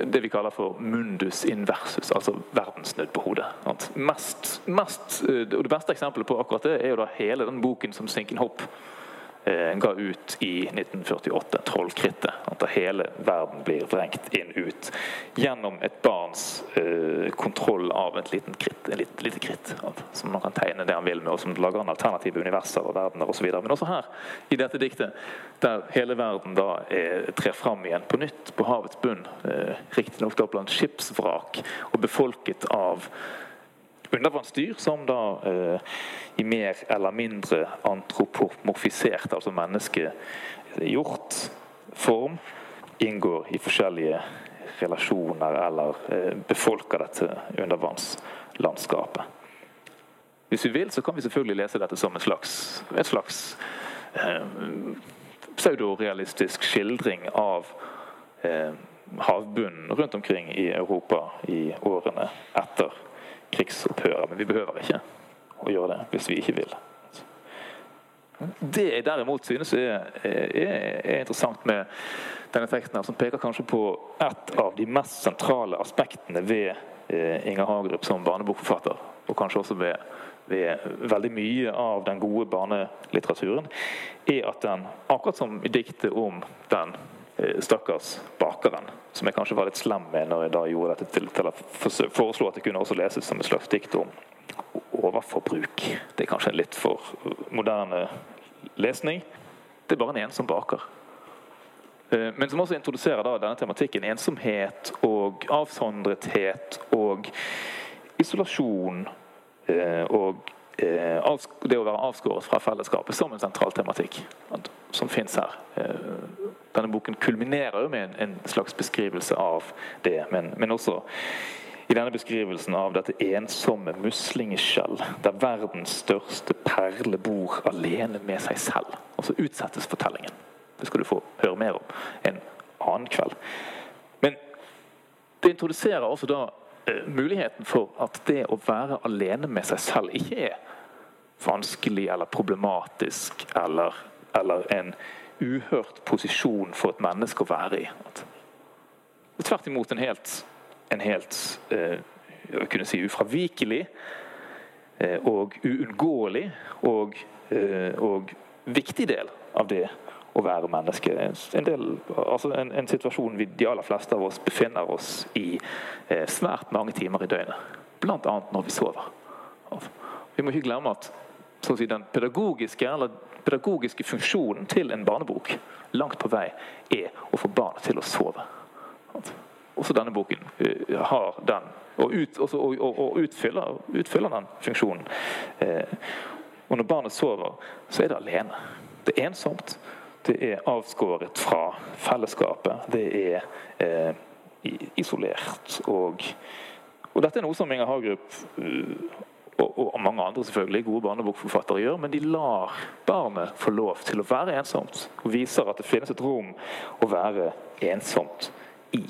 S2: det vi kaller for mundus inversus, altså verden snudd på hodet. Mest, mest, og Det beste eksempelet på akkurat det er jo da hele den boken som Sinken Hopp Eh, ga ut i 1948, 'Trollkrittet'. At hele verden blir vrengt inn ut gjennom et barns eh, kontroll av et liten kritt, en lite, lite kritt. Som man kan tegne det han vil med, og som lager en alternative universer og verdener osv. Men også her, i dette diktet, der hele verden da er, trer fram igjen på nytt på havets bunn. Eh, Riktignok blant skipsvrak og befolket av undervannsdyr som da eh, i mer eller mindre antropomorfisert, altså menneskegjort form, inngår i forskjellige relasjoner eller eh, befolker dette undervannslandskapet. Hvis vi vil, så kan vi selvfølgelig lese dette som en slags, et slags eh, pseudorealistisk skildring av eh, havbunnen rundt omkring i Europa i årene etter krigsopphøret. Men vi behøver ikke å gjøre det hvis vi ikke vil. Det jeg derimot synes er, er, er interessant med denne teksten, her, som peker kanskje på et av de mest sentrale aspektene ved eh, Inger Hagerup som barnebokforfatter, og kanskje også ved, ved, veldig mye av den gode barnelitteraturen, er at den, akkurat som i diktet om den stakkars bakeren, som jeg kanskje var litt slem med når jeg da gjorde dette til, til å foreslå at det kunne også leses som et slags dikt om overforbruk. Det er kanskje en litt for moderne lesning. Det er bare en ensom baker. Eh, men som også introduserer da denne tematikken ensomhet og avsondrethet og isolasjon eh, og det å være avskåret fra fellesskapet som en sentral tematikk som fins her denne boken kulminerer jo med en, slags beskrivelse av det, men, men, også i denne beskrivelsen av dette ensomme muslingskjell, der verdens største perle bor alene med seg selv. Og så utsettes fortellingen. Det skal du få høre mer om en annen kveld. Men det introduserer også da eh, muligheten for at det å være alene med seg selv ikke er vanskelig eller problematisk eller, eller en uhørt posisjon for et menneske å være i. Er tvert imot en helt, en helt eh, jeg kunne si ufravikelig eh, og uunngåelig og, eh, og, viktig del av det å være menneske. En, del, altså en, en situasjon vi, de aller fleste av oss befinner oss i svært mange timer i døgnet. Bl.a. når vi sover. Vi må ikke glemme at si, den pedagogiske eller pedagogiske funksjonen til en barnebok langt på vei er å få barnet til å sove. Også denne boken uh, har den, og, ut, også, og, og, og utfyller, utfyller, den funksjonen. Eh, og når barnet sover, så er det alene. Det er ensomt. Det er avskåret fra fellesskapet. Det er eh, isolert. Og, og, dette er noe som Inger Hagerup og, og, mange andre selvfølgelig gode barnebokforfattere gjør, men de lar barnet få lov til å være ensomt. Og viser at det finnes et rom å være ensomt i.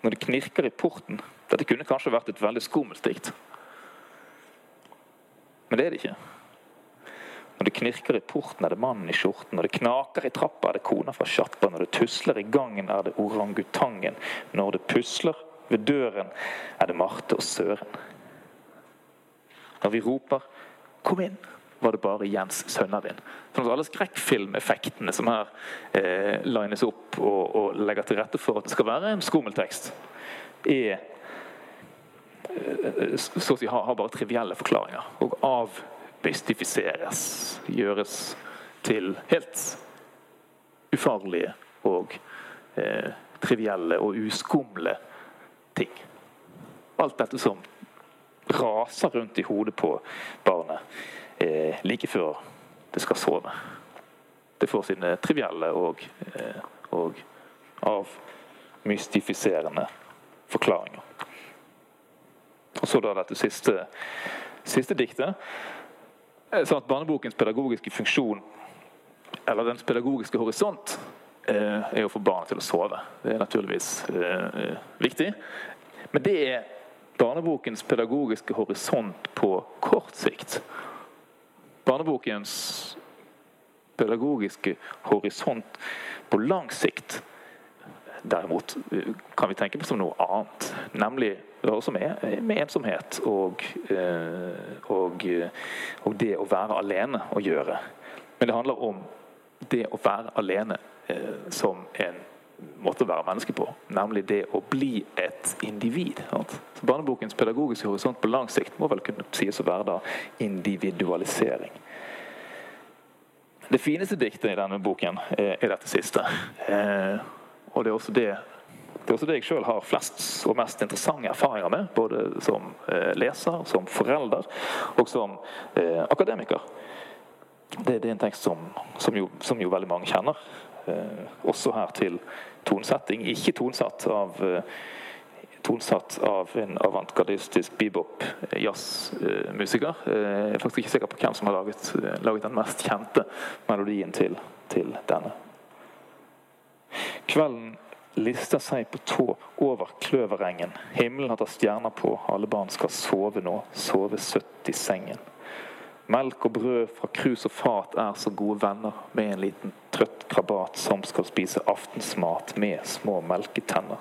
S2: Når det knirker i porten Dette kunne kanskje vært et veldig skummelt dikt. Men det er det ikke. Når det knirker i porten, er det mannen i skjorten. Når det knaker i trappa, er det kona fra sjappa. Når det tusler i gangen, er det orangutangen. Når det pusler ved døren er det Marte og Søren. Når vi roper 'Kom inn', var det bare Jens Sønnavind. Sånn at alle skrekkfilmeffektene som her eh, lines opp og, og, legger til rette for at det skal være en skummeltekst, er eh, så å si har, har bare trivielle forklaringer. Og avmystifiseres, gjøres til helt ufarlige og eh, trivielle og uskumle ting. Alt dette som raser rundt i hodet på barnet eh, like før det skal sove. Det får sine trivielle og, eh, og avmystifiserende forklaringer. Og så da dette siste, siste diktet. Sånn at Barnebokens pedagogiske funksjon, eller dens pedagogiske horisont, eh, er å få barnet til å sove. Det er naturligvis eh, viktig. Men det er barnebokens pedagogiske horisont på kort sikt. Barnebokens pedagogiske horisont på lang sikt derimot kan vi tenke på som noe annet. Nemlig også med, med ensomhet og, eh, og, og, det å være alene å gjøre. Men det handler om det å være alene eh, som en måte å være menneske på. Nemlig det å bli et individ. Så Barnebokens pedagogiske horisont på lang sikt må vel kunne sies å være da individualisering. Det fineste diktet i denne boken er dette siste. Eh, og det er også det, det, er også det jeg sjøl har flest og mest interessante erfaringer med. Både som eh, leser, som forelder og som eh, akademiker. Det, det, er en tekst som, som, jo, som jo veldig mange kjenner. også her til tonsetting. Ikke tonsatt av, eh, tonsatt av en avantgardistisk bebop-jazzmusiker. Eh, jeg er faktisk ikke sikker på hvem som har laget, laget den mest kjente melodien til, til denne. Kvelden lister seg på tå over kløverengen. Himmelen har tatt stjerner på, alle barn skal sove nå, sove søtt i sengen. Melk og brød fra krus og fat er så gode venner med en liten trøtt krabat som skal spise aftensmat med små melketenner.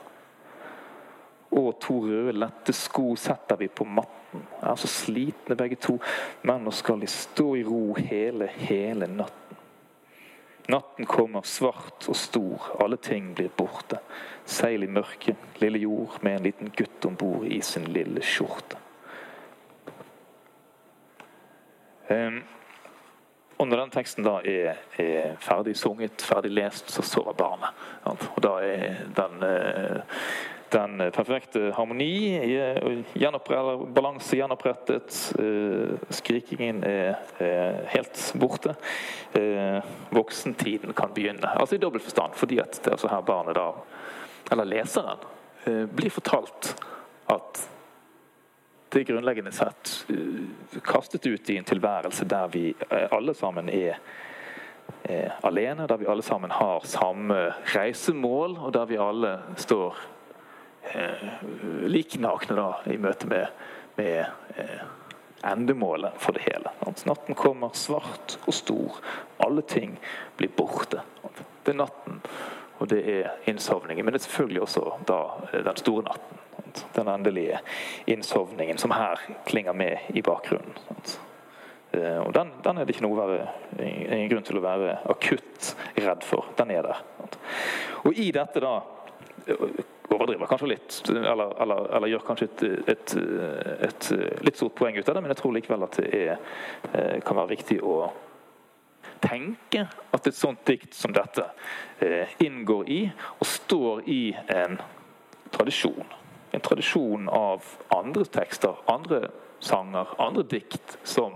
S2: Og to røde, lette sko setter vi på matten. Er så slitne begge to, men nå skal de stå i ro hele, hele natten. Natten kommer svart og stor, alle ting blir borte. Seil i mørket, lille jord med en liten gutt om bord i sin lille skjorte. Um, og når den teksten da er, er, ferdig sunget, ferdig lest, så sover barnet. Og da er den, eh, den perfekte harmoni, balanse gjenopprettet. Eh, skrikingen er, helt borte. Eh, voksentiden kan begynne. Altså i dobbelt forstand, fordi at det er så her barnet da, eller leseren, blir fortalt at det er grunnleggende sett eh, kastet ut i en tilværelse der vi eh, alle sammen er eh, alene, der vi alle sammen har samme reisemål, og der vi alle står eh, liknakne da, i møte med, med eh, endemålet for det hele. Natten kommer svart og stor. Alle ting blir borte. Det er natten, og det er innsovningen. Men det er selvfølgelig også da den store natten. Den endelige innsovningen, som her klinger med i bakgrunnen. Eh, og den, den, er det ikke noe være, ingen grunn til å være akutt redd for. Den er der. Og i dette da eh, overdriver kanskje litt, eller, eller, eller gjør kanskje et, et, et, litt stort poeng ut av det, men jeg tror likevel at det er, eh, kan være viktig å tenke at et sånt dikt som dette inngår i og står i en tradisjon. En tradisjon av andre tekster, andre sanger, andre dikt som,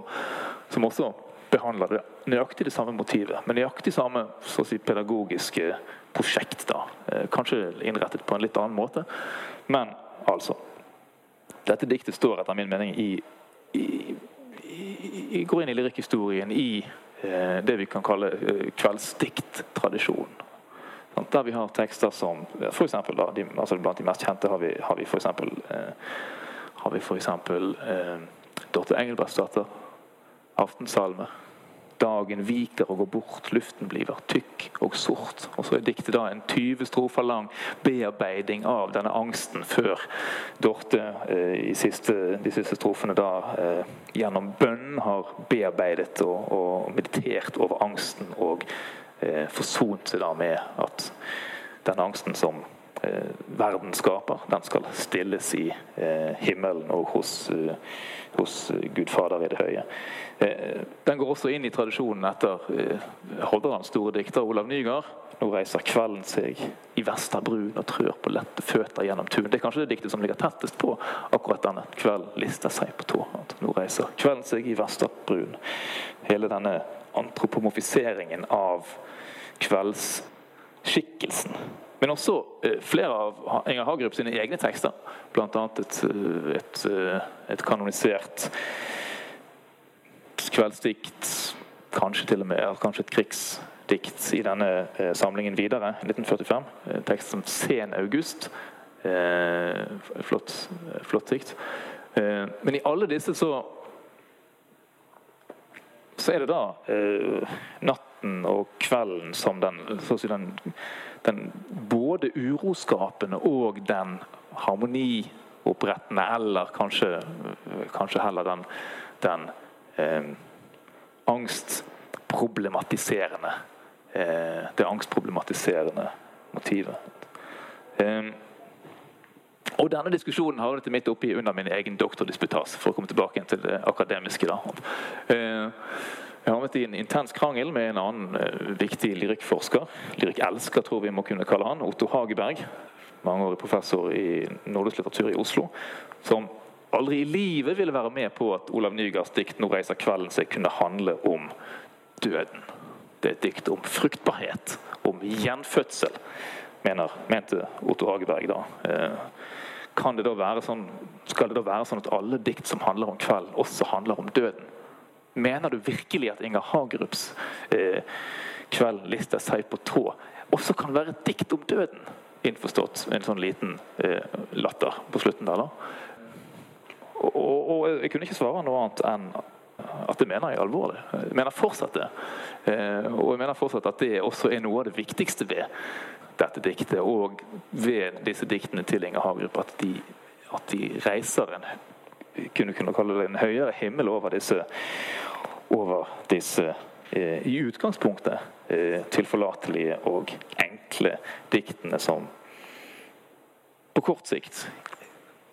S2: som også behandler det, nøyaktig det samme motivet, men nøyaktig samme si, pedagogiske prosjekt. da, eh, Kanskje innrettet på en litt annen måte, men altså Dette diktet står etter min mening i, i, i går inn i lyrikkhistorien i eh, det vi kan kalle eh, kveldsdikttradisjonen. Der vi har tekster som for eksempel, da, de, altså Blant de mest kjente har vi, har vi f.eks. Eh, har vi for eksempel, Eh, Dorte Engelbrektsdatter, 'Aftensalme'. Dagen viker og går bort, luften blir tykk og sort. Og så er diktet da en 20 strofer lang bearbeiding av denne angsten, før Dorte eh, i siste, de siste strofene da eh, gjennom bønn har bearbeidet og, og meditert over angsten og eh, forsont seg da med at den angsten som verden skaper, den skal stilles i eh, himmelen og hos, eh, hos Gud Fader i det høye. Eh, den går også inn i tradisjonen etter eh, Hordalands store dikter Olav Nygaard. Nå reiser kvelden seg i vesterbrun og trør på lette føtter gjennom tun. Det er kanskje det diktet som ligger tettest på akkurat denne. Kvelden lister seg på tå. Nå reiser kvelden seg i vesterbrun. Hele denne antropomofiseringen av kveldsskikkelsen. Men også eh, flere av Inger Hagerup sine egne tekster. Bl.a. Et, et, et kanonisert kveldsdikt, kanskje til og med kanskje et krigsdikt i denne eh, samlingen videre, 1945. Eh, tekst som 'Sen august'. Eh, flott, flott dikt. Eh, men i alle disse så så er det da eh, natten og kvelden som den, si den, den både uroskapende og den harmoniopprettende, eller kanskje, kanskje heller den, den eh, angstproblematiserende eh, Det angstproblematiserende motivet. Eh, og Denne diskusjonen har jeg midt oppi under min egen doktordisputas, for å komme tilbake til det akademiske. da. Eh, jeg havnet i en intens krangel med en annen eh, viktig lyrikkforsker, lyrikkelsker tror vi må kunne kalle han, Otto Hageberg, mangeårig professor i nordisk litteratur i Oslo, som aldri i livet ville være med på at Olav Nygaards dikt 'Nå reiser kvelden seg' kunne handle om døden. Det er et dikt om fruktbarhet, om gjenfødsel, mener, mente Otto Hageberg da. Eh, kan det da være sånn, skal det da være sånn at alle dikt som handler om kvelden, også handler om døden? Mener du virkelig at Inger Hagerups eh, 'Kveld lister seg på tå' også kan være et dikt om døden? Innforstått en sånn liten eh, latter på slutten der, da. Og, og, jeg kunne ikke svare noe annet enn at det mener jeg alvorlig. Jeg mener fortsatt det. Eh, og jeg mener fortsatt at det også er noe av det viktigste ved dette diktet, og ved disse diktene til Inger Hagerup, at de, at de reiser en kunne kunne kalle det en høyere himmel over disse, over disse eh, i utgangspunktet eh, tilforlatelige og enkle diktene som på kort sikt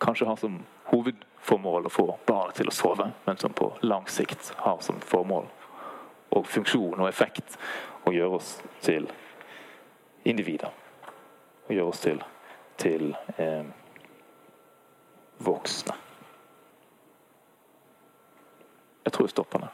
S2: kanskje har som hovedformål å få barnet til å sove, men som på lang sikt har som formål og funksjon og effekt å gjøre oss til individer. Å gjøre oss til, til eh, voksne. Jeg tror jeg stopper nå.